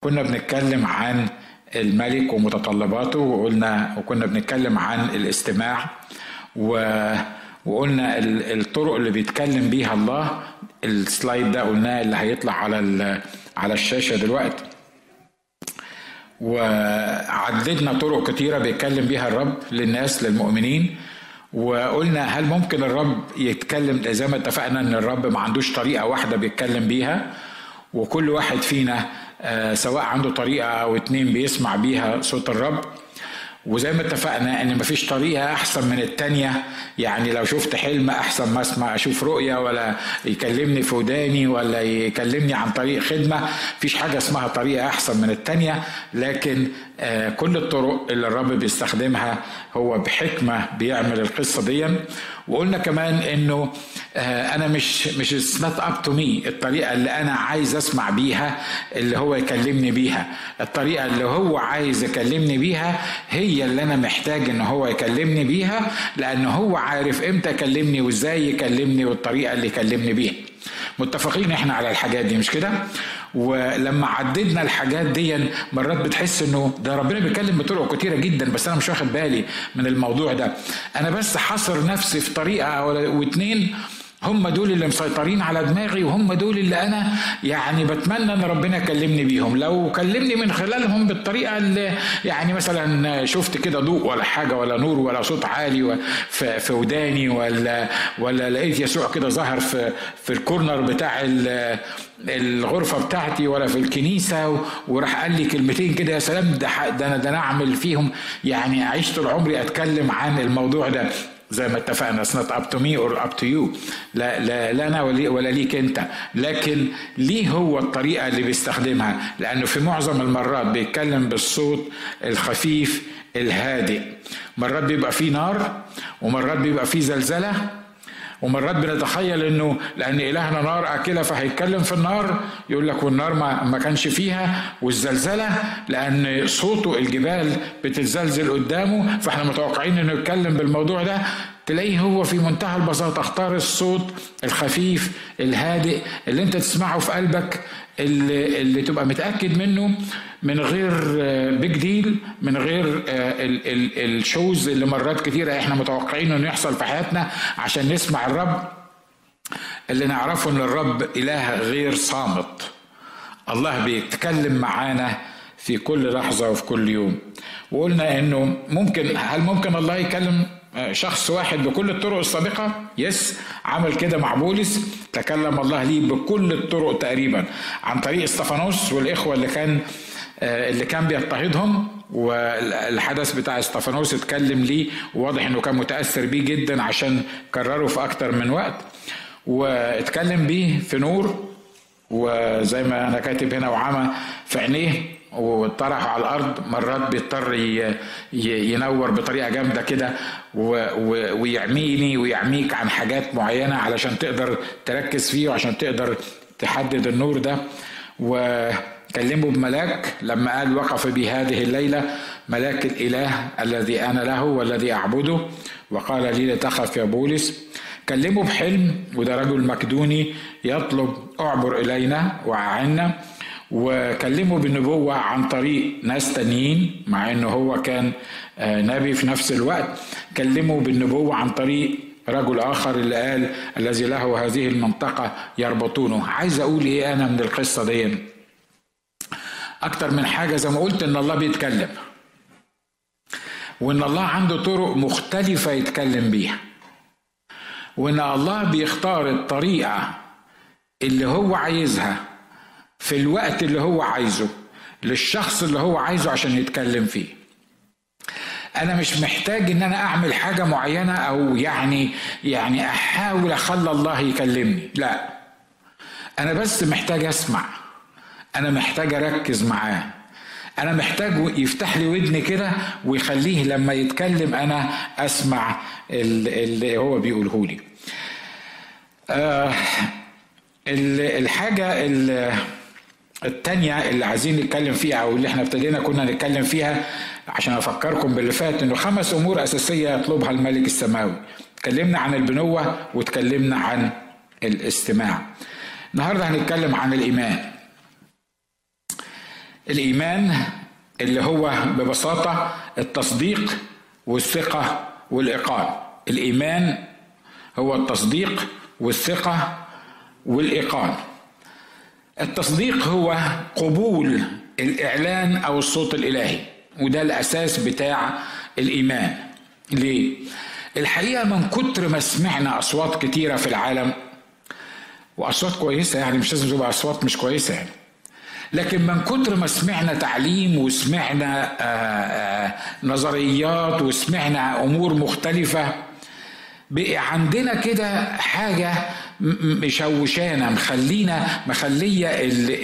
كنا بنتكلم عن الملك ومتطلباته وقلنا وكنا بنتكلم عن الاستماع و وقلنا الطرق اللي بيتكلم بيها الله السلايد ده قلناه اللي هيطلع على على الشاشة دلوقتي. وعددنا طرق كتيرة بيتكلم بيها الرب للناس للمؤمنين. وقلنا هل ممكن الرب يتكلم زي ما اتفقنا إن الرب ما عندوش طريقة واحدة بيتكلم بيها وكل واحد فينا سواء عنده طريقة أو اتنين بيسمع بيها صوت الرب. وزي ما اتفقنا إن مفيش طريقة أحسن من التانية. يعني لو شفت حلم أحسن ما أسمع أشوف رؤيه ولا يكلمني في وداني ولا يكلمني عن طريق خدمة. مفيش حاجة اسمها طريقة أحسن من التانية. لكن آه كل الطرق اللي الرب بيستخدمها هو بحكمة بيعمل القصة دي. وقلنا كمان إنه آه أنا مش مش not up to me الطريقة اللي أنا عايز أسمع بيها اللي هو يكلمني بيها. الطريقة اللي هو عايز يكلمني بيها هي اللي أنا محتاج إن هو يكلمني بيها لأن هو عارف إمتى يكلمني وإزاي يكلمني والطريقة اللي يكلمني بيها. متفقين إحنا على الحاجات دي مش كده؟ ولما عددنا الحاجات دي مرات بتحس إنه ده ربنا بيتكلم بطرق كتيرة جدا بس أنا مش واخد بالي من الموضوع ده. أنا بس حصر نفسي في طريقة أو اتنين هم دول اللي مسيطرين على دماغي وهم دول اللي أنا يعني بتمنى إن ربنا يكلمني بيهم. لو كلمني من خلالهم بالطريقة اللي يعني مثلا شفت كده ضوء ولا حاجة ولا نور ولا صوت عالي في وداني ولا ولا لقيت يسوع كده ظهر في في الكورنر بتاع الغرفة بتاعتي ولا في الكنيسة وراح قال لي كلمتين كده يا سلام ده ده أنا ده أنا أعمل فيهم. يعني عشت طول عمري أتكلم عن الموضوع ده. زي ما اتفقنا it's not up to me or up to you. لا لا, لا أنا ولا ليك أنت. لكن ليه هو الطريقة اللي بيستخدمها؟ لأنه في معظم المرات بيتكلم بالصوت الخفيف الهادئ. مرات بيبقى فيه نار ومرات بيبقى فيه زلزلة ومرات بنتخيل إنه لأن إلهنا نار أكلة فهيتكلم في النار يقول لك والنار ما, ما كانش فيها والزلزلة لأن صوته الجبال بتتزلزل قدامه فإحنا متوقعين إنه يتكلم بالموضوع ده. تلاقيه هو في منتهى البساطة اختار الصوت الخفيف الهادئ اللي انت تسمعه في قلبك اللي, اللي تبقى متأكد منه من غير بيج ديل من غير الشوز اللي مرات كتيرة إحنا متوقعين انه يحصل في حياتنا عشان نسمع الرب. اللي نعرفه إن الرب إله غير صامت. الله بيتكلم معانا في كل لحظة وفي كل يوم. وقلنا إنه ممكن هل ممكن الله يكلم شخص واحد بكل الطرق السابقة يس. عمل كده مع بولس. تكلم الله ليه بكل الطرق تقريبا. عن طريق إستفانوس والإخوة اللي كان اللي كان بيضطهدهم. والحدث بتاع إستفانوس اتكلم ليه. وواضح إنه كان متأثر بيه جدا عشان كرره في أكتر من وقت. واتكلم بيه في نور. وزي ما أنا كاتب هنا وعمى في عينيه. وطرح على الأرض مرات بيضطر ينور بطريقة جامدة كده ويعميني ويعميك عن حاجات معينة علشان تقدر تركز فيه وعشان تقدر تحدد النور ده. وكلمه بملاك لما قال وقف بي هذه الليلة ملاك الإله الذي أنا له والذي أعبده. وقال لي لا تخف يا بولس. كلمه بحلم وده رجل مكدوني يطلب اعبر إلينا وأعنا. وكلمه بالنبوة عن طريق ناس تانيين مع انه هو كان نبي في نفس الوقت. كلمه بالنبوة عن طريق رجل آخر اللي قال الذي له هذه المنطقة يربطونه. عايز أقول إيه أنا من القصة دي؟ أكتر من حاجة زي ما قلت إن الله بيتكلم. وإن الله عنده طرق مختلفة يتكلم بيها. وإن الله بيختار الطريقة اللي هو عايزها. في الوقت اللي هو عايزه للشخص اللي هو عايزه عشان يتكلم فيه. أنا مش محتاج إن أنا أعمل حاجة معينة أو يعني يعني أحاول أخلي الله يكلمني لا. أنا بس محتاج أسمع. أنا محتاج أركز معاه. أنا محتاج يفتح لي ودني كده ويخليه لما يتكلم أنا أسمع اللي هو بيقوله لي. آه الحاجة اللي التانية اللي عايزين نتكلم فيها أو اللي إحنا ابتدينا كنا نتكلم فيها عشان أفكركم باللي فات إنه خمس أمور أساسية يطلبها الملك السماوي. اتكلمنا عن البنوة واتكلمنا عن الاستماع. النهارده هنتكلم عن الإيمان. الإيمان اللي هو ببساطة التصديق والثقة والايقان الإيمان هو التصديق والثقة والايقان التصديق هو قبول الإعلان أو الصوت الإلهي وده الأساس بتاع الإيمان. ليه؟ الحقيقة من كتر ما سمعنا أصوات كتيرة في العالم وأصوات كويسة يعني مش لازم تبقى أصوات مش كويسة يعني. لكن من كتر ما سمعنا تعليم وسمعنا آآ آآ نظريات وسمعنا أمور مختلفة بقى عندنا كده حاجة مشوشانا مخلينا مخلية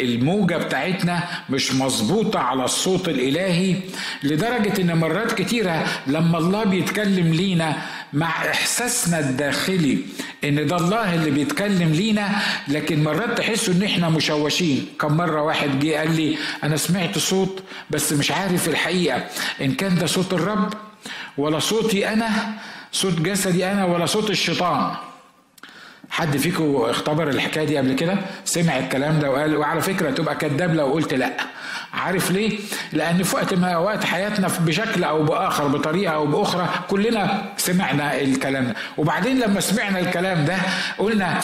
الموجة بتاعتنا مش مظبوطة على الصوت الإلهي لدرجة إن مرات كتيرة لما الله بيتكلم لينا مع إحساسنا الداخلي إن ده الله اللي بيتكلم لينا لكن مرات تحسوا إن إحنا مشوشين. كم مرة واحد جه قال لي أنا سمعت صوت بس مش عارف الحقيقة. إن كان ده صوت الرب ولا صوتي أنا صوت جسدي أنا ولا صوت الشيطان. حد فيكم اختبر الحكاية دي قبل كده؟ سمع الكلام ده وقال وعلى فكرة تبقى كذاب لو قلت لأ. عارف ليه؟ لأن في وقت من اوقات حياتنا بشكل أو بآخر بطريقة أو بأخرى كلنا سمعنا الكلام ده. وبعدين لما سمعنا الكلام ده قلنا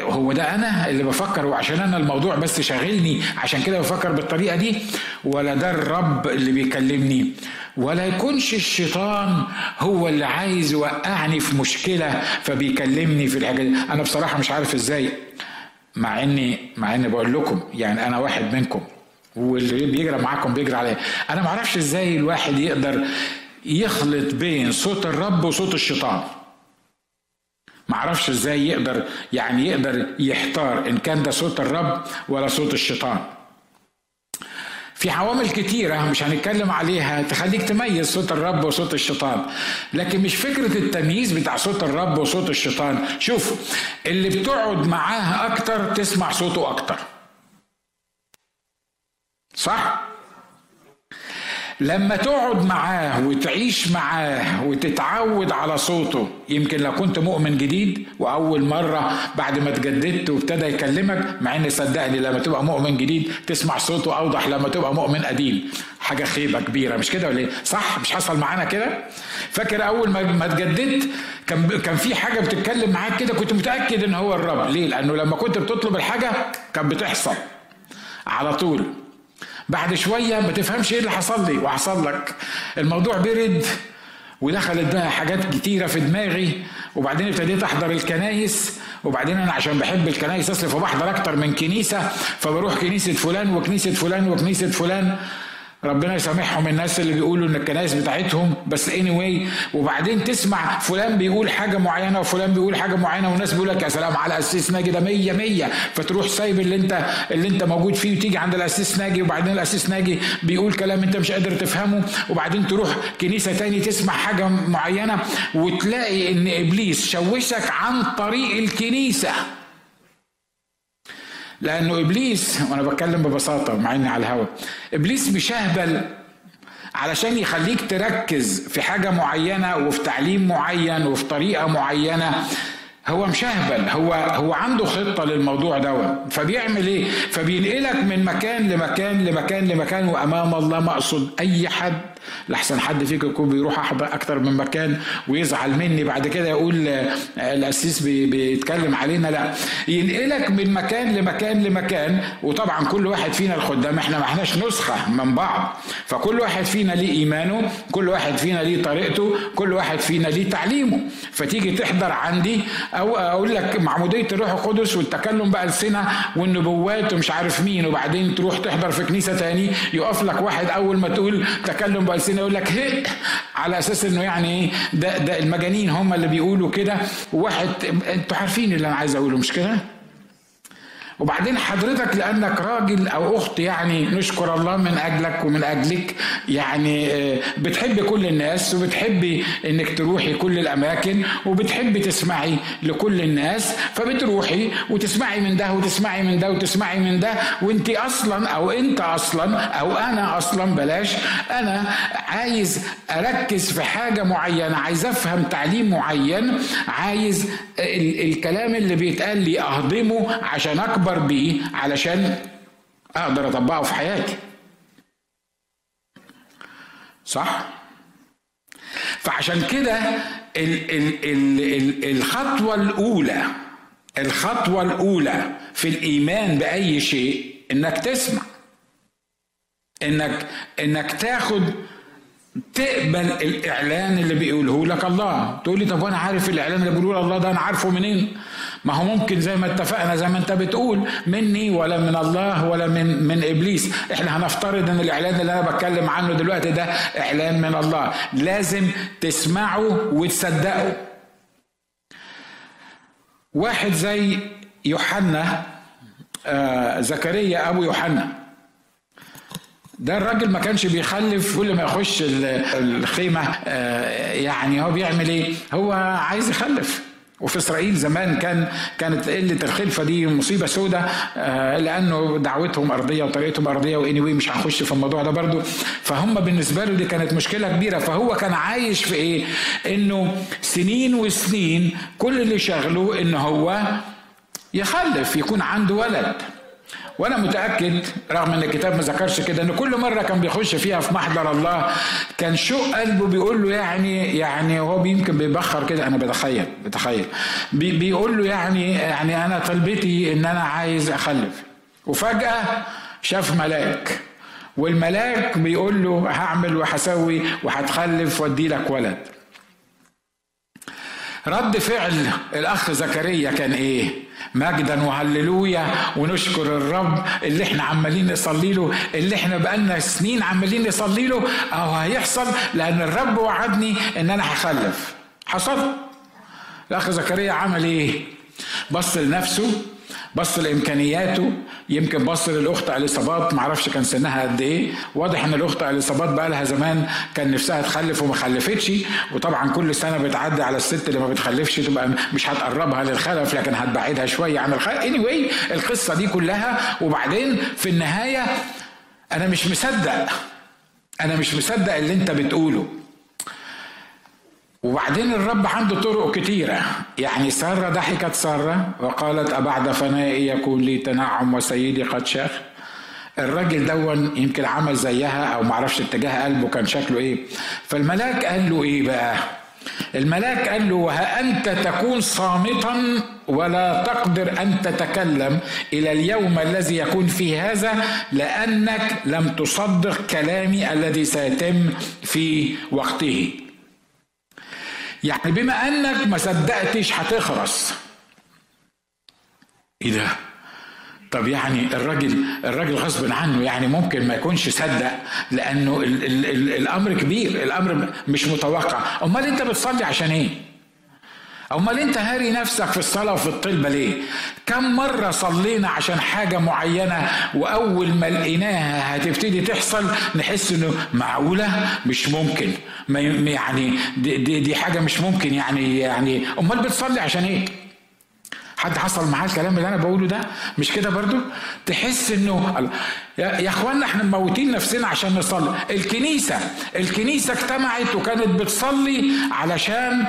هو ده أنا اللي بفكر؟ وعشان أنا الموضوع بس شاغلني عشان كده بفكر بالطريقة دي؟ ولا ده الرب اللي بيكلمني. ولا يكونش الشيطان هو اللي عايز يوقعني في مشكلة فبيكلمني في الحاجة دي. أنا بصراحة مش عارف إزاي مع اني مع إني بقول لكم يعني أنا واحد منكم واللي بيجرى معاكم بيجرى عليا. أنا ما أعرفش إزاي الواحد يقدر يخلط بين صوت الرب وصوت الشيطان. ما أعرفش إزاي يقدر يعني يقدر يحتار إن كان ده صوت الرب ولا صوت الشيطان. في عوامل كتيرة مش هنتكلم عليها تخليك تميز صوت الرب وصوت الشيطان. لكن مش فكرة التمييز بتاع صوت الرب وصوت الشيطان. شوف اللي بتقعد معاه أكتر تسمع صوته أكتر. صح؟ لما تقعد معاه وتعيش معاه وتتعود على صوته يمكن لو كنت مؤمن جديد وأول مرة بعد ما اتجددت وابتدى يكلمك مع ان صدقني لما تبقى مؤمن جديد تسمع صوته أوضح لما تبقى مؤمن قديم. حاجة خيبة كبيرة مش كده ولا إيه؟ صح؟ مش حصل معانا كده؟ فاكر أول ما ما اتجددت كان كان في حاجة بتتكلم معاك كده؟ كنت متأكد إن هو الرب. ليه؟ لأنه لما كنت بتطلب الحاجة كانت بتحصل على طول. بعد شوية ما تفهمش إيه اللي حصل لي. وحصل لك الموضوع برد ودخلت بقى حاجات كتيرة في دماغي. وبعدين ابتديت أحضر الكنايس. وبعدين أنا عشان بحب الكنايس اصلي فبحضر أكتر من كنيسة. فبروح كنيسة فلان وكنيسة فلان وكنيسة فلان. ربنا يسامحهم الناس اللي بيقولوا إن الكنائس بتاعتهم بس اني anyway وبعدين تسمع فلان بيقول حاجة معينة وفلان بيقول حاجة معينة والناس بيقول لك يا سلام على اسيس ناجي ده 100 100 فتروح سايب اللي أنت اللي أنت موجود فيه وتيجي عند الاسيس ناجي وبعدين الاسيس ناجي بيقول كلام أنت مش قادر تفهمه. وبعدين تروح كنيسة تاني تسمع حاجة معينة وتلاقي إن إبليس شوشك عن طريق الكنيسة. لأنه إبليس وأنا بتكلم ببساطة مع إني على الهوا إبليس مشهبل علشان يخليك تركز في حاجة معينة وفي تعليم معين وفي طريقة معينة. هو مشهبل هو هو عنده خطة للموضوع ده. فبيعمل إيه؟ فبينقلك من مكان لمكان لمكان لمكان وأمام الله ما اقصد أي حد لحسن حد فيكم يكون بيروح أكتر من مكان ويزعل مني بعد كده يقول القسيس بيتكلم علينا. لا ينقلك من مكان لمكان لمكان وطبعا كل واحد فينا الخدام إحنا ما احناش نسخة من بعض. فكل واحد فينا ليه إيمانه كل واحد فينا ليه طريقته كل واحد فينا ليه تعليمه. فتيجي تحضر عندي أو أقول لك معمودية الروح القدس والتكلم بألسنة والنبوات ومش عارف مين وبعدين تروح تحضر في كنيسة تاني يقف لك واحد أول ما تقول تكلم بالسنه يقول لك هي على أساس إنه يعني ده ده المجانين هم اللي بيقولوا كده وواحد أنتوا عارفين اللي أنا عايز أقوله مش كده؟ وبعدين حضرتك لأنك راجل أو أخت يعني نشكر الله من أجلك ومن أجلك يعني بتحب كل الناس وبتحبي إنك تروحي كل الأماكن وبتحبي تسمعي لكل الناس فبتروحي وتسمعي من ده وتسمعي من ده وتسمعي من ده وانت أصلا أو أنت أصلا أو أنا أصلا بلاش أنا عايز أركز في حاجة معينة عايز أفهم تعليم معين عايز الكلام اللي بيتقال لي أهضمه عشان أكبر أكبر بيه علشان أقدر أطبقه في حياتي. صح؟ فعشان كده ال ال ال ال الخطوة الأولى الخطوة الأولى في الإيمان بأي شيء إنك تسمع. إنك إنك تاخد تقبل الإعلان اللي بيقوله لك الله. تقول لي طب وأنا عارف الإعلان اللي بيقوله الله ده أنا عارفه منين؟ ما هو ممكن زي ما اتفقنا زي ما انت بتقول مني ولا من الله ولا من من إبليس. إحنا هنفترض إن الإعلان اللي أنا بتكلم عنه دلوقتي ده إعلان من الله. لازم تسمعه وتصدقه. واحد زي يوحنا آه زكريا أبو يوحنا. ده الراجل ما كانش بيخلف كل ما يخش الخيمة آه، يعني هو بيعمل إيه؟ هو عايز يخلف. وفي إسرائيل زمان كان كانت قلة الخلفة دي مصيبة سوداء آه، لأنه دعوتهم أرضية وطريقتهم أرضية وإني مش هنخش في الموضوع ده برضو. فهم بالنسبة له دي كانت مشكلة كبيرة. فهو كان عايش في إيه؟ إنه سنين وسنين كل اللي شغله إن هو يخلف يكون عنده ولد. وأنا متاكد رغم ان الكتاب ما ذكرش كده ان كل مره كان بيخش فيها في محضر الله كان شوق قلبه بيقول له يعني يعني هو يمكن بيبخر كده. أنا بتخيل بتخيل. بي بيقول له يعني يعني أنا طلبتي ان أنا عايز اخلف. وفجأة شاف ملاك. والملاك بيقول له هعمل وهسوي وهتخلف وادي لك ولد. رد فعل الاخ زكريا كان إيه؟ مجدا وهللويا. ونشكر الرب اللي إحنا عمالين نصلي له اللي إحنا بقالنا سنين عمالين نصلي له. أهو هيحصل لأن الرب وعدني إن أنا هخلف. حصل؟ الأخ زكريا عمل إيه؟ بص لنفسه. بص لإمكانياته. يمكن بص للأخت اليصابات ما أعرفش كان سنها قد إيه. واضح إن الأخت اليصابات بقى لها زمان كان نفسها تخلف وما خلفتش. وطبعا كل سنة بتعدي على الست اللي ما بتخلفش تبقى مش هتقربها للخلف لكن هتبعدها شوية عن الخلف اني anyway القصة دي كلها. وبعدين في النهاية أنا مش مصدق. أنا مش مصدق اللي أنت بتقوله. وبعدين الرب عنده طرق كتيرة. يعني سارة ضحكت سارة وقالت أبعد فنائي يكون لي تنعم وسيدي قد شاخ. الراجل دون يمكن عمل زيها أو معرفش اتجاه قلبه كان شكله إيه. فالملاك قال له إيه بقى؟ الملاك قال له وها أنت تكون صامتا ولا تقدر أن تتكلم إلى اليوم الذي يكون فيه هذا لأنك لم تصدق كلامي الذي سيتم في وقته. يعني بما أنك ما صدقتش هتخرس. إيه ده؟ طب يعني الراجل الراجل غصب عنه يعني ممكن ما يكونش صدق لأنه ال ال ال الأمر كبير الأمر مش متوقع. أمال أنت بتصلي عشان إيه؟ أمال أنت هاري نفسك في الصلاة وفي الطلبة ليه؟ كم مرة صلينا عشان حاجة معينة وأول ما لقيناها هتبتدي تحصل نحس إنه معقولة؟ مش ممكن. ما يعني دي, دي, دي حاجة مش ممكن يعني يعني أمال بتصلي عشان إيه؟ حد حصل معاه الكلام اللي أنا بقوله ده؟ مش كده برضو؟ تحس إنه يا إخوانا إحنا مموتين نفسنا عشان نصلي. الكنيسة الكنيسة اجتمعت وكانت بتصلي علشان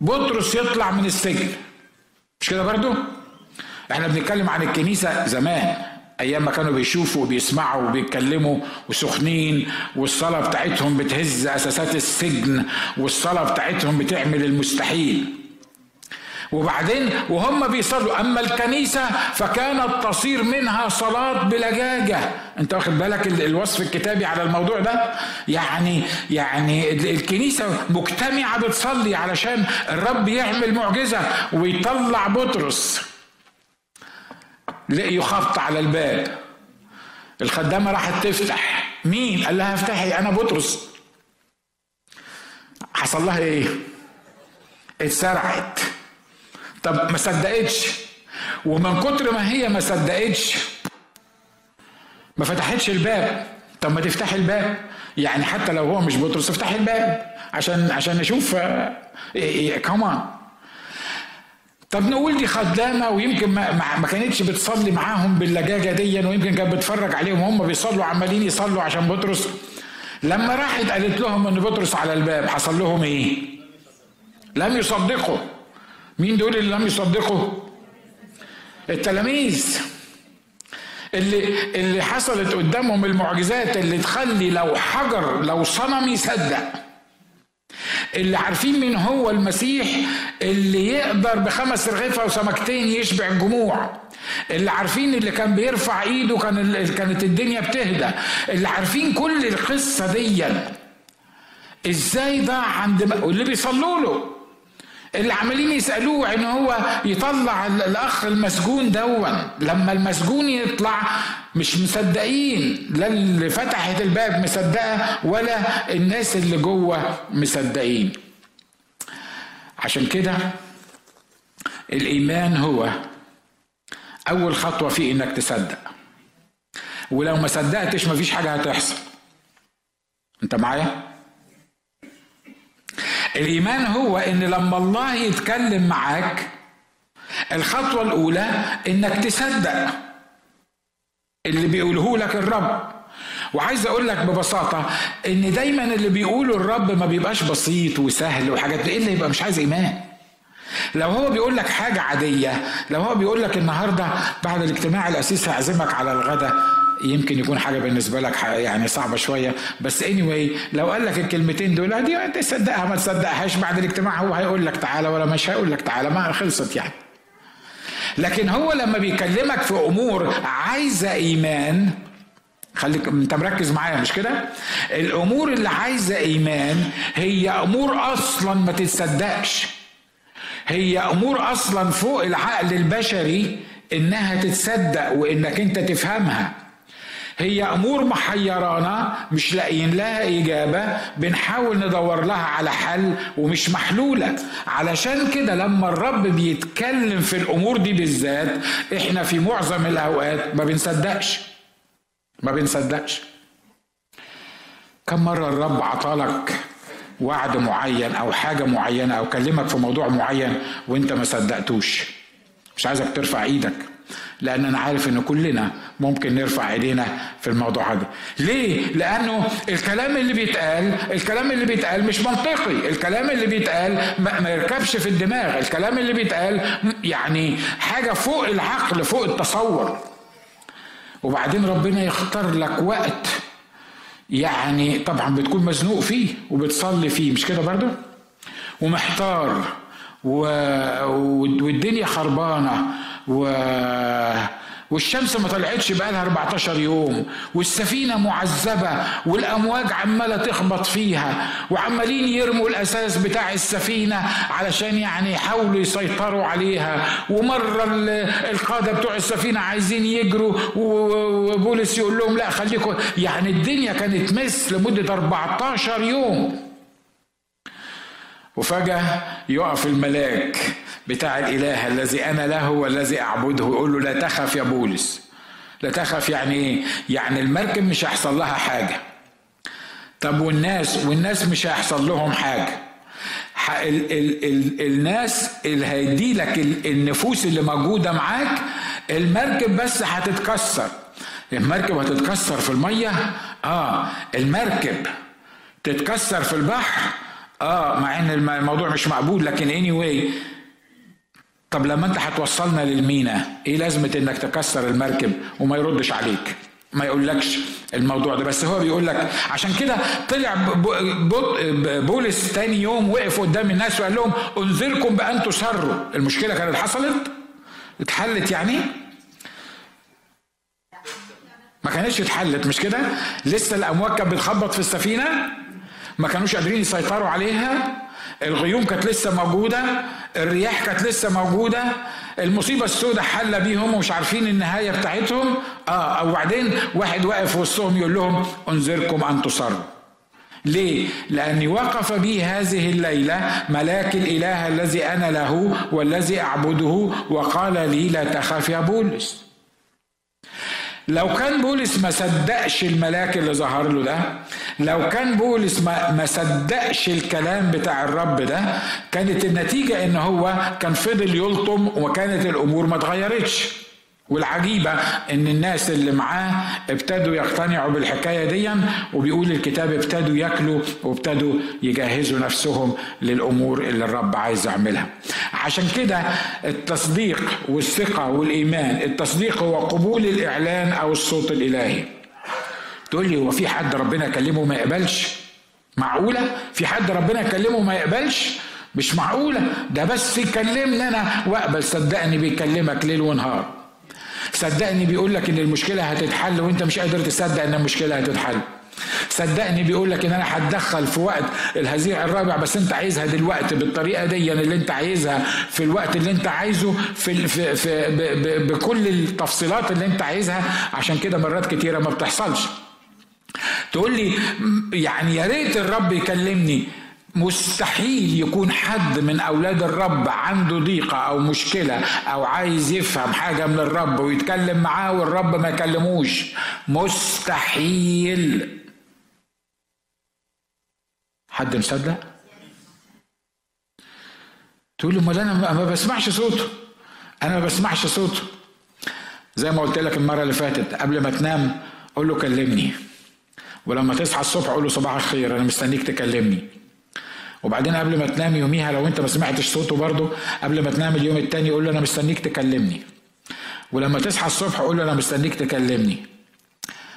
بطرس يطلع من السجن. مش كده برضو؟ إحنا بنتكلم عن الكنيسة زمان أيام ما كانوا بيشوفوا وبيسمعوا وبيتكلموا وسخنين والصلاة بتاعتهم بتهز أساسات السجن والصلاة بتاعتهم بتعمل المستحيل. وبعدين وهم بيصلوا. أما الكنيسة فكانت تصير منها صلاة بلجاجه أنت واخد بالك الوصف الكتابي على الموضوع ده؟ يعني يعني الكنيسة مجتمعة بتصلي علشان الرب يعمل معجزة ويطلع بطرس. لقي خبط على الباب. الخدامة راحت تفتح. مين؟ قال لها افتحي أنا بطرس. حصل لها إيه؟ اتسرعت طب ما صدقتش. ومن كتر ما هي ما صدقتش ما فتحتش الباب. طب ما تفتح الباب. يعني حتى لو هو مش بطرس افتح الباب عشان عشان نشوف كمان آه، طب نقول دي خدامة ويمكن ما, ما كانتش بتصلي معاهم باللجاجة دي ويمكن كانت بتتفرج عليهم هم بيصلوا عمالين يصلوا عشان بطرس. لما راحت قالت لهم إن بطرس على الباب حصل لهم إيه؟ لم يصدقوا. مين دول اللي لم يصدقوا؟ التلاميذ. اللي اللي حصلت قدامهم المعجزات اللي تخلي لو حجر لو صنم يصدق. اللي عارفين مين هو المسيح؟ اللي يقدر بخمس رغيفة وسمكتين يشبع الجموع. اللي عارفين اللي كان بيرفع إيده كان كانت الدنيا بتهدى. اللي عارفين كل القصة دي إزاي ضاع عند واللي بيصلوا له. اللي عمالين يسألوه إن هو يطلع الأخ المسجون دون لما المسجون يطلع مش مصدقين. لا اللي فتحت الباب مصدقة ولا الناس اللي جوه مصدقين. عشان كده الإيمان هو أول خطوة في إنك تصدق. ولو ما صدقتش مفيش حاجة هتحصل. أنت معايا؟ الإيمان هو إن لما الله يتكلم معاك الخطوة الأولى إنك تصدق اللي بيقوله لك الرب. وعايز أقول لك ببساطة إن دايما اللي بيقوله الرب ما بيبقاش بسيط وسهل وحاجات إيه اللي يبقى مش عايز إيمان. لو هو بيقول لك حاجة عادية لو هو بيقول لك النهارده بعد الاجتماع الأسيس هعزمك على الغداء يمكن يكون حاجة بالنسبة لك يعني صعبة شوية. بس اني anyway لو قال لك الكلمتين دول دي تصدقها ما تصدقهاش بعد الاجتماع هو هيقول لك تعالى ولا مش هيقول لك تعالى ما خلصت يعني. لكن هو لما بيكلمك في أمور عايزة إيمان خليك انت مركز معايا مش كده؟ الأمور اللي عايزة إيمان هي أمور أصلا ما تتصدقش. هي أمور أصلا فوق العقل البشري إنها تتصدق وإنك أنت تفهمها. هي أمور محيرانا مش لاقيين لها إجابة بنحاول ندور لها على حل ومش محلولة. علشان كده لما الرب بيتكلم في الأمور دي بالذات إحنا في معظم الأوقات ما بنصدقش. ما بنصدقش. كم مرة الرب عطالك وعد معين أو حاجة معينة أو كلمك في موضوع معين وأنت ما صدقتوش؟ مش عايزك ترفع إيدك لأن أنا عارف إن كلنا ممكن نرفع ايدينا في الموضوع ده ليه؟ لأنه الكلام اللي بيتقال الكلام اللي بيتقال مش منطقي. الكلام اللي بيتقال ما يركبش في الدماغ. الكلام اللي بيتقال يعني حاجة فوق العقل فوق التصور. وبعدين ربنا يختار لك وقت يعني طبعا بتكون مزنوق فيه وبتصلي فيه مش كده برضه ومحتار و... والدنيا خربانة و والشمس ما طلعتش بقالها 14 يوم والسفينة معذبة والأمواج عمالة تخبط فيها وعمالين يرموا الأساس بتاع السفينة علشان يعني يحاولوا يسيطروا عليها. ومرة القادة بتوع السفينة عايزين يجروا وبولس يقول لهم لا خليكم. يعني الدنيا كانت مس لمدة 14 يوم. وفجأة يقف الملاك. بتاع الإله الذي أنا له والذي أعبده. ويقول له لا تخف يا بولس. لا تخف يعني إيه؟ يعني المركب مش هيحصل لها حاجة. طب والناس والناس مش هيحصل لهم حاجة. ال ال ال الناس اللي هيدي لك النفوس اللي موجودة معاك المركب بس هتتكسر. المركب هتتكسر في المية؟ آه. المركب تتكسر في البحر؟ آه. مع إن الموضوع مش مقبول لكن anyway طب لما انت هتوصلنا للمينا إيه لازمة انك تكسر المركب وما يردش عليك؟ ما يقولكش الموضوع ده بس هو بيقول لك عشان كده طلع بولس تاني يوم وقف قدام الناس وقال لهم انذركم بان تسروا المشكلة كانت حصلت؟ اتحلت يعني؟ ما كانتش اتحلت مش كده؟ لسه الأمواج كانت بتخبط في السفينة؟ ما كانوش قادرين يسيطروا عليها؟ الغيوم كانت لسه موجودة الرياح كانت لسه موجودة المصيبة السوداء حل بيهم ومش عارفين النهاية بتاعتهم. آه وبعدين واحد واقف وسطهم يقول لهم انذركم أن تصروا. ليه؟ لأني وقف بي هذه الليلة ملاك الإله الذي أنا له والذي أعبده وقال لي لا تخاف يا بولس. لو كان بولس ما صدقش الملاك اللي ظهر له ده لو كان بولس ما, صدقش الكلام بتاع الرب ده كانت النتيجة إن هو كان فضل يلطم وكانت الأمور ما اتغيرتش. والعجيبة إن الناس اللي معاه ابتدوا يقتنعوا بالحكاية دي وبيقول الكتاب ابتدوا ياكلوا وابتدوا يجهزوا نفسهم للأمور اللي الرب عايز يعملها. عشان كده التصديق والثقة والإيمان التصديق هو قبول الإعلان أو الصوت الإلهي. تقول لي هو في حد ربنا يكلمه ما يقبلش؟ معقولة؟ في حد ربنا يكلمه ما يقبلش؟ مش معقولة. ده بس يكلمني أنا وأقبل صدقني بيكلمك ليل ونهار. صدقني بيقول لك إن المشكلة هتتحل وأنت مش قادر تصدق إن المشكلة هتتحل. صدقني بيقول لك إن أنا هتدخل في وقت الهزيع الرابع بس أنت عايزها دلوقتي بالطريقة دي اللي أنت عايزها في الوقت اللي أنت عايزه في, في, في ب ب بكل التفصيلات اللي أنت عايزها عشان كده مرات كتيرة ما بتحصلش. تقول لي يعني يا ريت الرب يكلمني مستحيل يكون حد من أولاد الرب عنده ضيقة أو مشكلة أو عايز يفهم حاجة من الرب ويتكلم معاه والرب ما يكلموش. مستحيل. حد مصدق؟ تقول له أمال أنا ما بسمعش صوته. أنا ما بسمعش صوته. زي ما قلت لك المرة اللي فاتت قبل ما تنام قول له كلمني. ولما تصحى الصبح قول له صباح الخير أنا مستنيك تكلمني. وبعدين قبل ما تنام يوميها لو انت ما سمعتش صوته برضه قبل ما تنام اليوم التاني قول له أنا مستنيك تكلمني. ولما تصحى الصبح قول له أنا مستنيك تكلمني.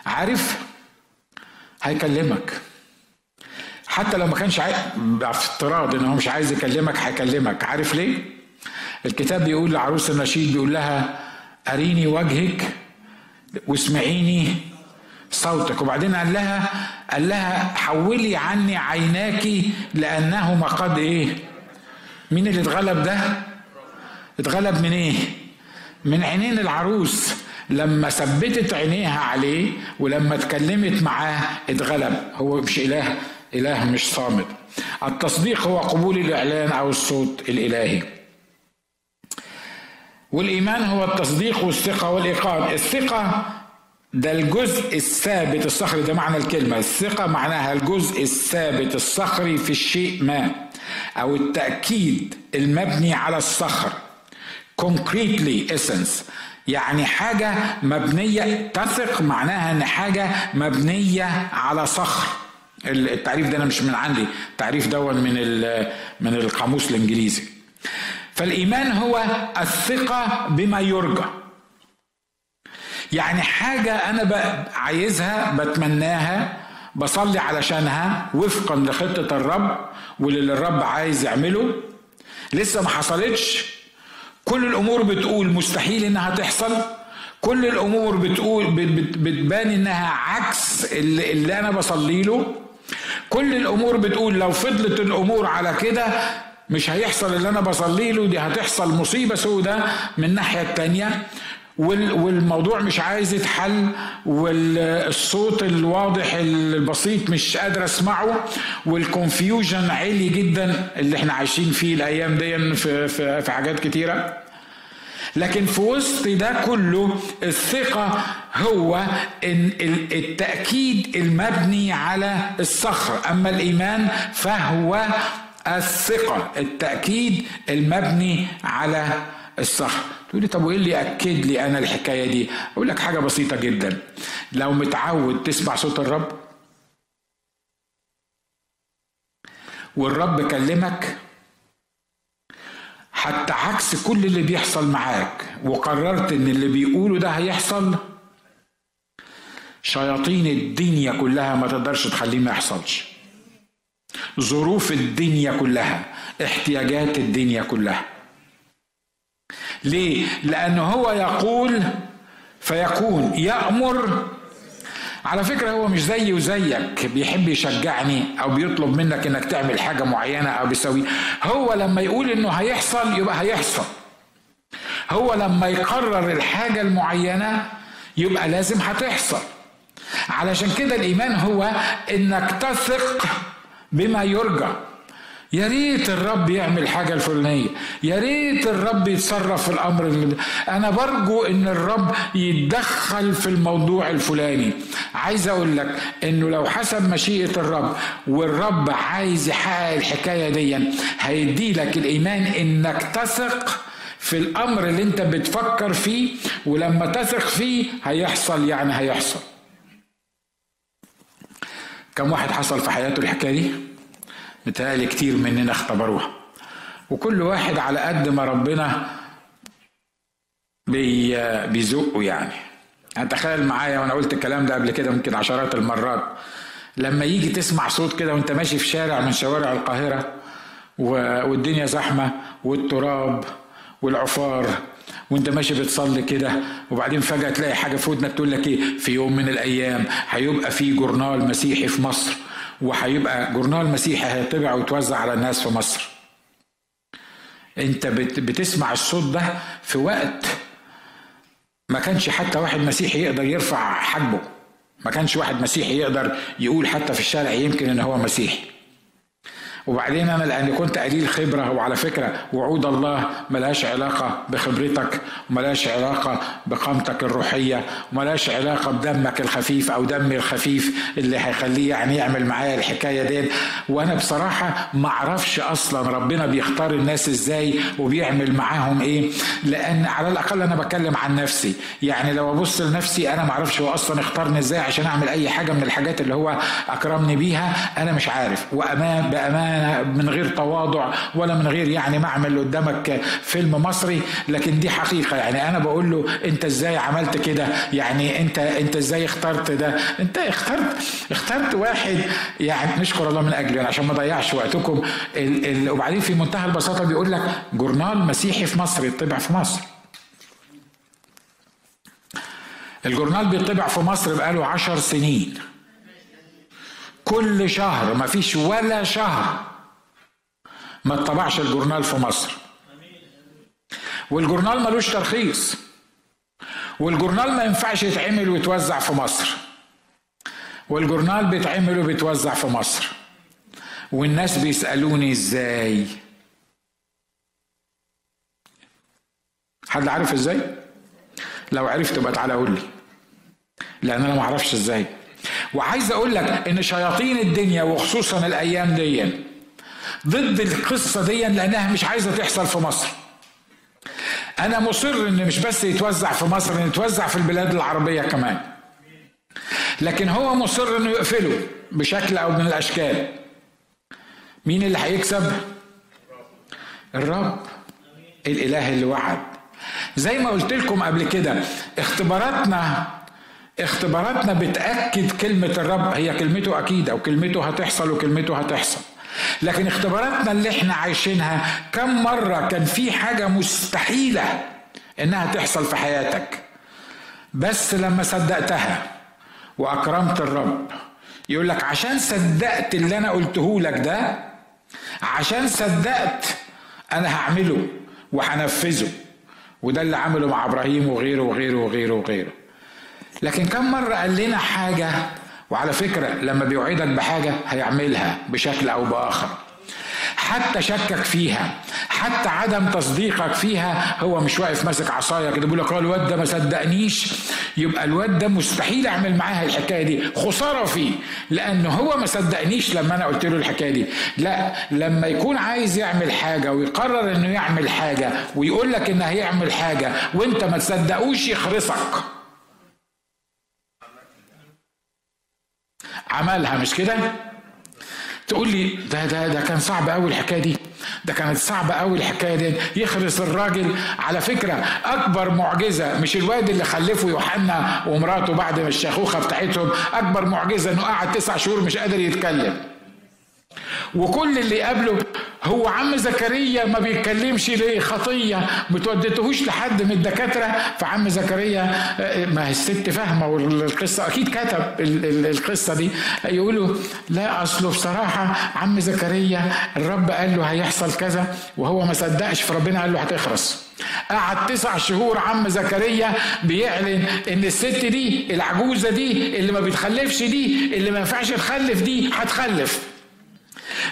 عارف؟ هيكلمك. حتى لو ما كانش عايز بافتراض إن هو مش عايز يكلمك هيكلمك. عارف ليه؟ الكتاب بيقول لعروس النشيد بيقول لها أريني وجهك واسمعيني صوتك. وبعدين قال لها قال لها حولي عني عيناك لأنهما قد إيه؟ مين اللي اتغلب ده؟ اتغلب من إيه؟ من عينين العروس. لما ثبتت عينيها عليه ولما اتكلمت معاه اتغلب. هو مش إله إله مش صامت. التصديق هو قبول الإعلان أو الصوت الإلهي. والإيمان هو التصديق والثقة والايقان الثقة ده الجزء الثابت الصخري ده معنى الكلمة. الثقة معناها الجزء الثابت الصخري في الشيء ما أو التأكيد المبني على الصخر. Concretely essence. يعني حاجة مبنية تثق معناها إن حاجة مبنية على صخر. التعريف ده أنا مش من عندي التعريف ده من من القاموس الإنجليزي. فالإيمان هو الثقة بما يرجى. يعني حاجة أنا عايزها بتمناها بصلي علشانها وفقا لخطة الرب واللي الرب عايز يعمله. لسه ما حصلتش. كل الأمور بتقول مستحيل إنها تحصل. كل الأمور بتقول بتبان إنها عكس اللي, اللي أنا بصلي له. كل الأمور بتقول لو فضلت الأمور على كده مش هيحصل اللي أنا بصلي له دي هتحصل مصيبة سودة من الناحية التانية. والموضوع مش عايز يتحل والصوت الواضح البسيط مش قادر اسمعه والكونفيوجن عالي جدا اللي إحنا عايشين فيه الأيام دي في, في, في حاجات كتيرة. لكن في وسط ده كله الثقة هو إن التأكيد المبني على الصخر. أما الإيمان فهو الثقة التأكيد المبني على الصخر تقول لي طب وإيه اللي يأكد لي أنا الحكاية دي؟ أقول لك حاجة بسيطة جدا. لو متعود تسمع صوت الرب والرب كلمك حتى عكس كل اللي بيحصل معاك وقررت إن اللي بيقوله ده هيحصل شياطين الدنيا كلها ما تقدرش تخليه ما يحصلش. ظروف الدنيا كلها احتياجات الدنيا كلها. ليه؟ لأنه هو يقول فيكون يأمر. على فكرة هو مش زيي وزيك بيحب يشجعني أو بيطلب منك إنك تعمل حاجة معينة أو بيسوي هو لما يقول إنه هيحصل يبقى هيحصل. هو لما يقرر الحاجة المعينة يبقى لازم هتحصل. علشان كده الإيمان هو إنك تثق بما يرجى. يا ريت الرب يعمل حاجة الفلانية. يا ريت الرب يتصرف في الأمر اللي أنا برجو إن الرب يتدخل في الموضوع الفلاني. عايز أقول لك إنه لو حسب مشيئة الرب والرب عايز يحقق الحكاية دي هيدي لك الإيمان إنك تثق في الأمر اللي أنت بتفكر فيه ولما تثق فيه هيحصل يعني هيحصل. كم واحد حصل في حياته الحكاية دي؟ متهيألي كتير مننا اختبروها. وكل واحد على قد ما ربنا بي بيزقه يعني. يعني تخيل معايا وأنا قلت الكلام ده قبل كده ممكن عشرات المرات. لما يجي تسمع صوت كده وانت ماشي في شارع من شوارع القاهرة والدنيا زحمة والتراب والعفار وانت ماشي بتصلي كده وبعدين فجأة تلاقي حاجة في ودنك تقول لك إيه؟ في يوم من الأيام هيبقى في جورنال مسيحي في مصر. وهيبقى جورنال مسيحي هيطبع ويتوزع على الناس في مصر. انت بتسمع الصوت ده في وقت ما كانش حتى واحد مسيحي يقدر يرفع حجبه ما كانش واحد مسيحي يقدر يقول حتى في الشارع يمكن ان هو مسيحي. وبعدين أنا لاني كنت قليل خبرة وعلى فكرة وعود الله ملهاش علاقة بخبرتك وملهاش علاقة بقامتك الروحية وملهاش علاقة بدمك الخفيف أو دمي الخفيف اللي هيخليه يعني يعمل معايا الحكاية دي وأنا بصراحة ما أعرفش أصلا ربنا بيختار الناس إزاي وبيعمل معاهم إيه. لأن على الأقل أنا بتكلم عن نفسي. يعني لو أبص لنفسي أنا ما أعرفش هو أصلا اختارني إزاي عشان أعمل أي حاجة من الحاجات اللي هو أكرمني بيها أنا مش عارف. وامان بامان من غير تواضع ولا من غير يعني ما أعمل قدامك فيلم مصري لكن دي حقيقة. يعني أنا بقول له أنت إزاي عملت كده؟ يعني أنت أنت إزاي اخترت ده؟ أنت اخترت اخترت واحد يعني نشكر الله من أجله عشان ما اضيعش وقتكم. ال ال وبعدين في منتهى البساطة بيقول لك جورنال مسيحي في مصر يطبع في مصر. الجورنال بيطبع في مصر بقاله عشر سنين. كل شهر ما فيش ولا شهر ما اتطبعش الجورنال في مصر. والجورنال ملوش ترخيص. والجورنال ما ينفعش يتعمل ويتوزع في مصر. والجورنال بيتعمل وبيتوزع في مصر. والناس بيسألوني إزاي؟ حد عارف إزاي؟ لو عرفت تبقى تعالى قول لي. لأن أنا ما أعرفش إزاي. وعايز أقول لك إن شياطين الدنيا وخصوصا الأيام دي ضد القصة دي لأنها مش عايزة تحصل في مصر. أنا مصر إن مش بس يتوزع في مصر إن يتوزع في البلاد العربية كمان. لكن هو مصر إنه يقفله بشكل أو من الأشكال. مين اللي هيكسب؟ الرب. الإله اللي وعد. زي ما قلت لكم قبل كده اختباراتنا اختباراتنا بتأكد كلمة الرب هي كلمته اكيده وكلمته هتحصل وكلمته هتحصل. لكن اختباراتنا اللي إحنا عايشينها كم مرة كان في حاجة مستحيلة إنها تحصل في حياتك بس لما صدقتها وأكرمت الرب يقول لك عشان صدقت اللي أنا قلته لك ده عشان صدقت أنا هعمله وهنفذه وده اللي عمله مع إبراهيم وغيره وغيره وغيره وغيره. لكن كم مرة قال لنا حاجة وعلى فكرة لما بيوعدك بحاجة هيعملها بشكل أو بآخر. حتى شكك فيها حتى عدم تصديقك فيها هو مش واقف ماسك عصاية كده بيقول لك الواد ده ما صدقنيش. يبقى الواد ده مستحيل أعمل معاها الحكاية دي خسارة فيه لأنه هو ما صدقنيش لما أنا قلت له الحكاية دي. لا لما يكون عايز يعمل حاجة ويقرر إنه يعمل حاجة ويقول لك انه هيعمل حاجة وأنت ما تصدقوش يخرسك. عملها مش كده؟ تقول لي ده ده ده كان صعب قوي الحكاية دي. ده كانت صعبة قوي الحكاية دي. يخرس الراجل على فكرة أكبر معجزة مش الواد اللي خلفه يوحنا ومراته بعد ما الشيخوخة بتاعتهم أكبر معجزة إنه قعد تسع شهور مش قادر يتكلم. وكل اللي قبله هو عم زكريا ما بيتكلمش ليه؟ خطية. ما توديتهوش لحد من الدكاترة؟ فعم زكريا ما هي الست فاهمة والقصة. أكيد كتب القصة دي. يقولوا لا أصله بصراحة عم زكريا الرب قال له هيحصل كذا وهو ما صدقش فربنا قال له هتخرس. قعد تسع شهور عم زكريا بيعلن إن الست دي العجوزة دي اللي ما بتخلفش دي اللي ما ينفعش تخلف دي هتخلف.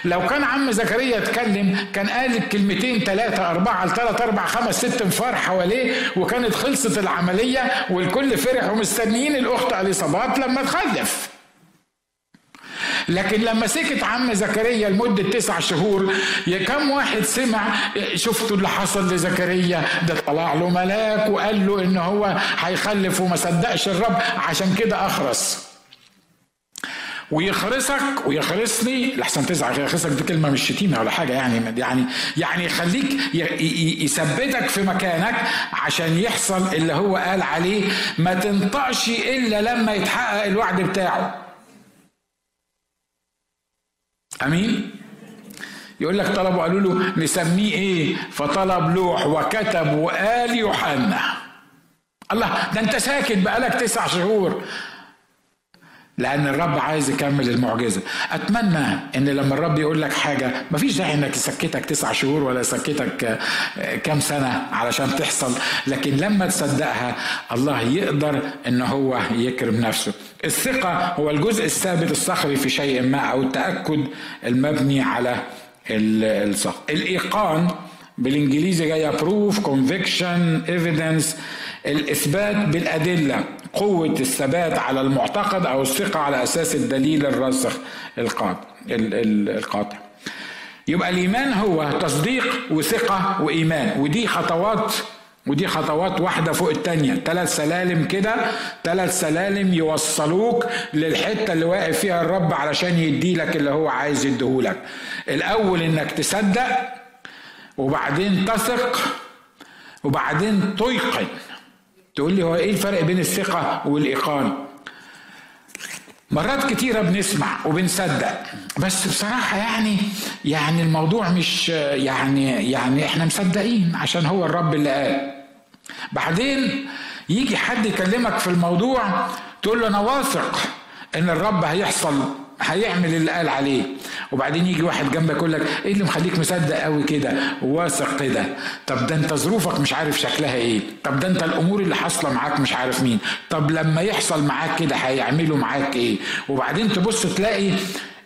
لو كان عم زكريا اتكلم كان قال الكلمتين ثلاثة أربعة ثلاثة أربعة خمس ست انفار حواليه وكانت خلصت العملية والكل فرح ومستنيين الأخت أليصابات لما تخلف. لكن لما سكت عم زكريا لمدة تسع شهور يا كم واحد سمع شفتوا اللي حصل لزكريا؟ ده طلع له ملاك وقال له إن هو هيخلف وما صدقش الرب عشان كده أخرس. ويخرسك ويخرسني. لحسن تزعل يخرسك دي كلمة مش شتيمة ولا حاجة يعني يعني يعني يخليك يثبتك في مكانك عشان يحصل اللي هو قال عليه. ما تنطقش إلا لما يتحقق الوعد بتاعه. أمين؟ يقول لك طلبوا قالوا له نسميه إيه؟ فطلب لوح وكتب وقال يوحنا. الله ده أنت ساكت بقالك تسع شهور. لأن الرب عايز يكمل المعجزة. أتمنى إن لما الرب يقول لك حاجة مفيش داعي إنك يسكتك تسع شهور ولا يسكتك كام سنة علشان تحصل. لكن لما تصدقها الله يقدر إن هو يكرم نفسه. الثقة هو الجزء الثابت الصخري في شيء ما أو التأكد المبني على الصخر الإيقان بالإنجليزي جاية proof conviction evidence الإثبات بالأدلة. قوة الثبات على المعتقد أو الثقة على أساس الدليل الراسخ القاطع يبقى الإيمان هو تصديق وثقة وإيمان ودي خطوات ودي خطوات واحدة فوق التانية. ثلاث سلالم كده ثلاث سلالم يوصلوك للحتة اللي واقف فيها الرب علشان يديلك اللي هو عايز يديهولك الأول إنك تصدق وبعدين تثق وبعدين تيقن تقول لي هو إيه الفرق بين الثقة والإيقان؟ مرات كتيرة بنسمع وبنصدق بس بصراحة يعني يعني الموضوع مش يعني يعني إحنا مصدقين عشان هو الرب اللي قال. بعدين يجي حد يكلمك في الموضوع تقول له أنا واثق إن الرب هيحصل هيعمل اللي قال عليه. وبعدين يجي واحد جنبك يقول لك إيه اللي مخليك مصدق قوي كده؟ واثق كده. طب ده أنت ظروفك مش عارف شكلها إيه. طب ده أنت الأمور اللي حاصلة معاك مش عارف مين. طب لما يحصل معاك كده هيعملوا معاك إيه؟ وبعدين تبص تلاقي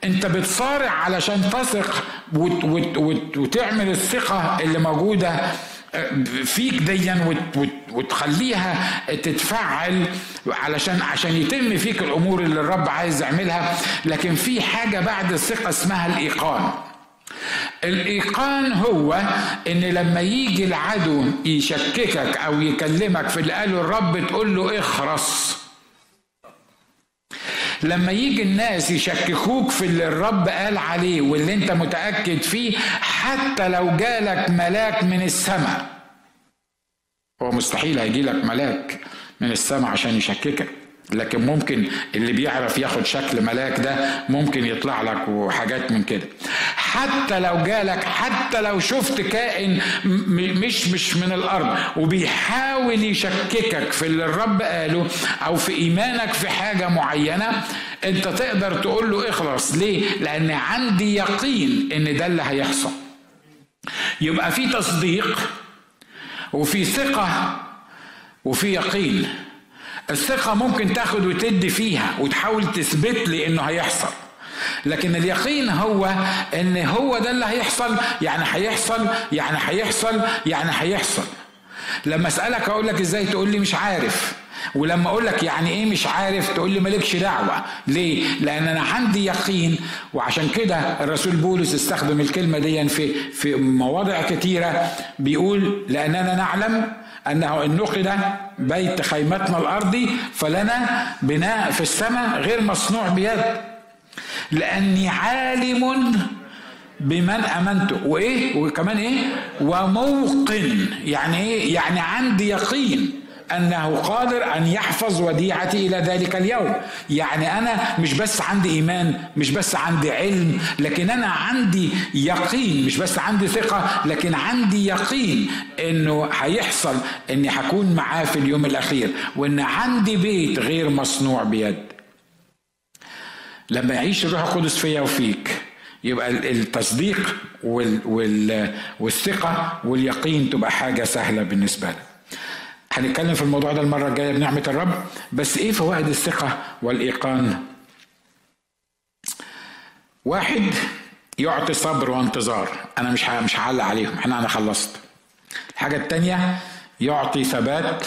أنت بتصارع علشان تثق وت وت وت وتعمل الثقة اللي موجودة فيك ديا وتخليها تتفعل علشان عشان يتم فيك الأمور اللي الرب عايز يعملها. لكن في حاجة بعد الثقة اسمها الإيقان. الإيقان هو إن لما يجي العدو يشككك أو يكلمك في اللي قاله الرب تقول له اخرس لما يجي الناس يشككوك في اللي الرب قال عليه واللي انت متأكد فيه حتى لو جالك ملاك من السماء. هو مستحيل هيجي لك ملاك من السماء عشان يشككك. لكن ممكن اللي بيعرف ياخد شكل ملاك ده ممكن يطلع لك وحاجات من كده. حتى لو جالك حتى لو شفت كائن مش مش من الأرض وبيحاول يشككك في اللي الرب قاله أو في إيمانك في حاجة معينة أنت تقدر تقول له اخلص ليه؟ لأن عندي يقين إن ده اللي هيحصل. يبقى في تصديق وفي ثقة وفي يقين. الثقة ممكن تاخد وتدي فيها وتحاول تثبت لي إنه هيحصل. لكن اليقين هو إن هو ده اللي هيحصل يعني هيحصل يعني هيحصل يعني هيحصل. لما أسألك أقول لك إزاي تقول لي مش عارف. ولما أقول لك يعني إيه مش عارف تقول لي مالكش دعوة. ليه؟ لأن أنا عندي يقين. وعشان كده الرسول بولس استخدم الكلمة دي في في مواضع كتيرة. بيقول لأننا نعلم أنه إن نقد بيت خيمتنا الأرضي فلنا بناء في السماء غير مصنوع بيد. لأني عالم بمن أمنت. وإيه؟ وكمان إيه؟ وموقن. يعني إيه؟ يعني عندي يقين. أنه قادر أن يحفظ وديعتي إلى ذلك اليوم. يعني أنا مش بس عندي إيمان مش بس عندي علم لكن أنا عندي يقين. مش بس عندي ثقة لكن عندي يقين إنه هيحصل إني هكون معاه في اليوم الأخير وإن عندي بيت غير مصنوع بيد. لما يعيش الروح القدس فيا وفيك يبقى التصديق والثقة واليقين تبقى حاجة سهلة بالنسبة لك. هنتكلم في الموضوع ده المرة الجاية بنعمة الرب. بس إيه فوائد الثقة والإيقان؟ واحد يعطي صبر وانتظار. أنا مش مش هعلق عليهم. إحنا أنا خلصت. الحاجة الثانية يعطي ثبات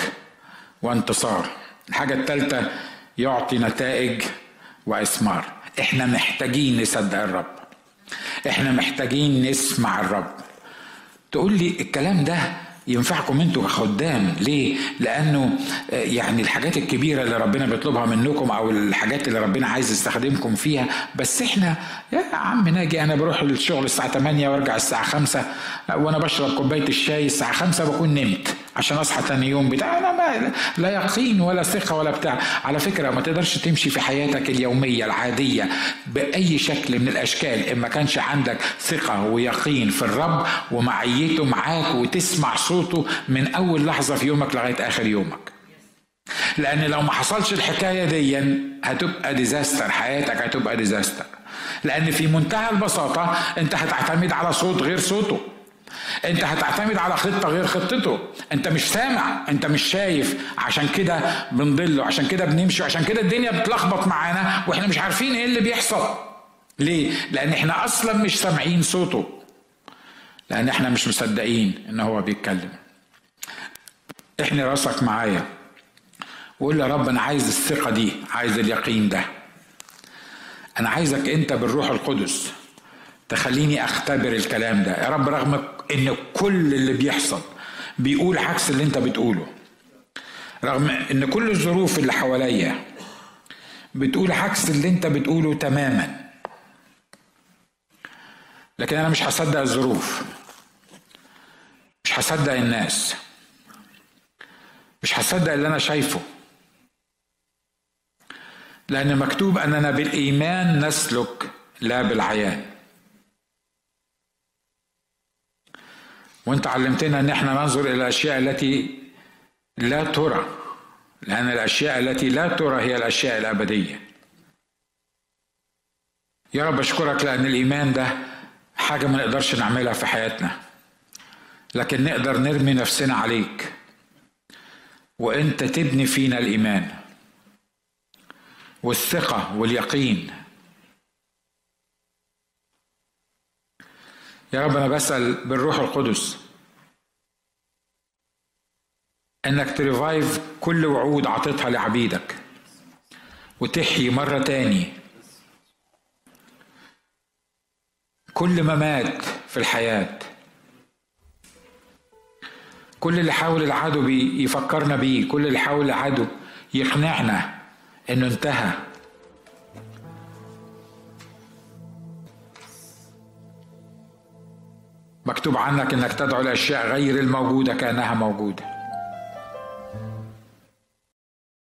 وانتصار. الحاجة الثالثه يعطي نتائج وإثمار. إحنا محتاجين نصدق الرب. إحنا محتاجين نسمع الرب. تقول لي الكلام ده ينفعكم أنتوا كخدام. ليه؟ لأنه يعني الحاجات الكبيرة اللي ربنا بيطلبها منكم أو الحاجات اللي ربنا عايز يستخدمكم فيها بس إحنا يا عم ناجي أنا بروح الشغل الساعة 8 وأرجع الساعة 5 وأنا بشرب كوباية الشاي الساعة 5 بكون نمت. عشان اصحى تاني يوم بتاع. أنا ما لا يقين ولا ثقة ولا بتاع. على فكرة ما تقدرش تمشي في حياتك اليومية العادية بأي شكل من الأشكال. إن ما كانش عندك ثقة ويقين في الرب ومعيته معاك وتسمع صوته من أول لحظة في يومك لغاية آخر يومك. لأن لو ما حصلش الحكاية دي هتبقى disaster حياتك هتبقى disaster لأن في منتهى البساطة أنت هتعتمد على صوت غير صوته. انت هتعتمد على خطة غير خطته. انت مش سامع انت مش شايف. عشان كده بنضل عشان كده بنمشي عشان كده الدنيا بتلخبط معانا وإحنا مش عارفين إيه اللي بيحصل. ليه؟ لأن إحنا أصلا مش سامعين صوته. لأن إحنا مش مصدقين ان هو بيتكلم. احني راسك معايا. وقول يا رب أنا عايز الثقة دي عايز اليقين ده. أنا عايزك انت بالروح القدس تخليني اختبر الكلام ده. يا رب رغم إن كل اللي بيحصل بيقول عكس اللي أنت بتقوله. رغم إن كل الظروف اللي حواليا بتقول عكس اللي أنت بتقوله تماما. لكن أنا مش هصدق الظروف. مش هصدق الناس. مش هصدق اللي أنا شايفه. لأن مكتوب أننا بالإيمان نسلك لا بالعيان وانت علمتنا ان إحنا ننظر إلى الاشياء التي لا ترى لأن الأشياء التي لا ترى هي الأشياء الأبدية. يا رب أشكرك لأن الإيمان ده حاجة ما نقدرش نعملها في حياتنا. لكن نقدر نرمي نفسنا عليك. وأنت تبني فينا الإيمان. والثقة واليقين. يا رب أنا بسأل بالروح القدس إنك تريفايف كل وعود عطيتها لعبيدك وتحيي مرة تاني. كل ما مات في الحياة كل اللي حاول العدو يفكرنا بيه كل اللي حاول العدو يقنعنا إنه انتهى. مكتوب عنك إنك تدعو الاشياء غير الموجودة كأنها موجودة.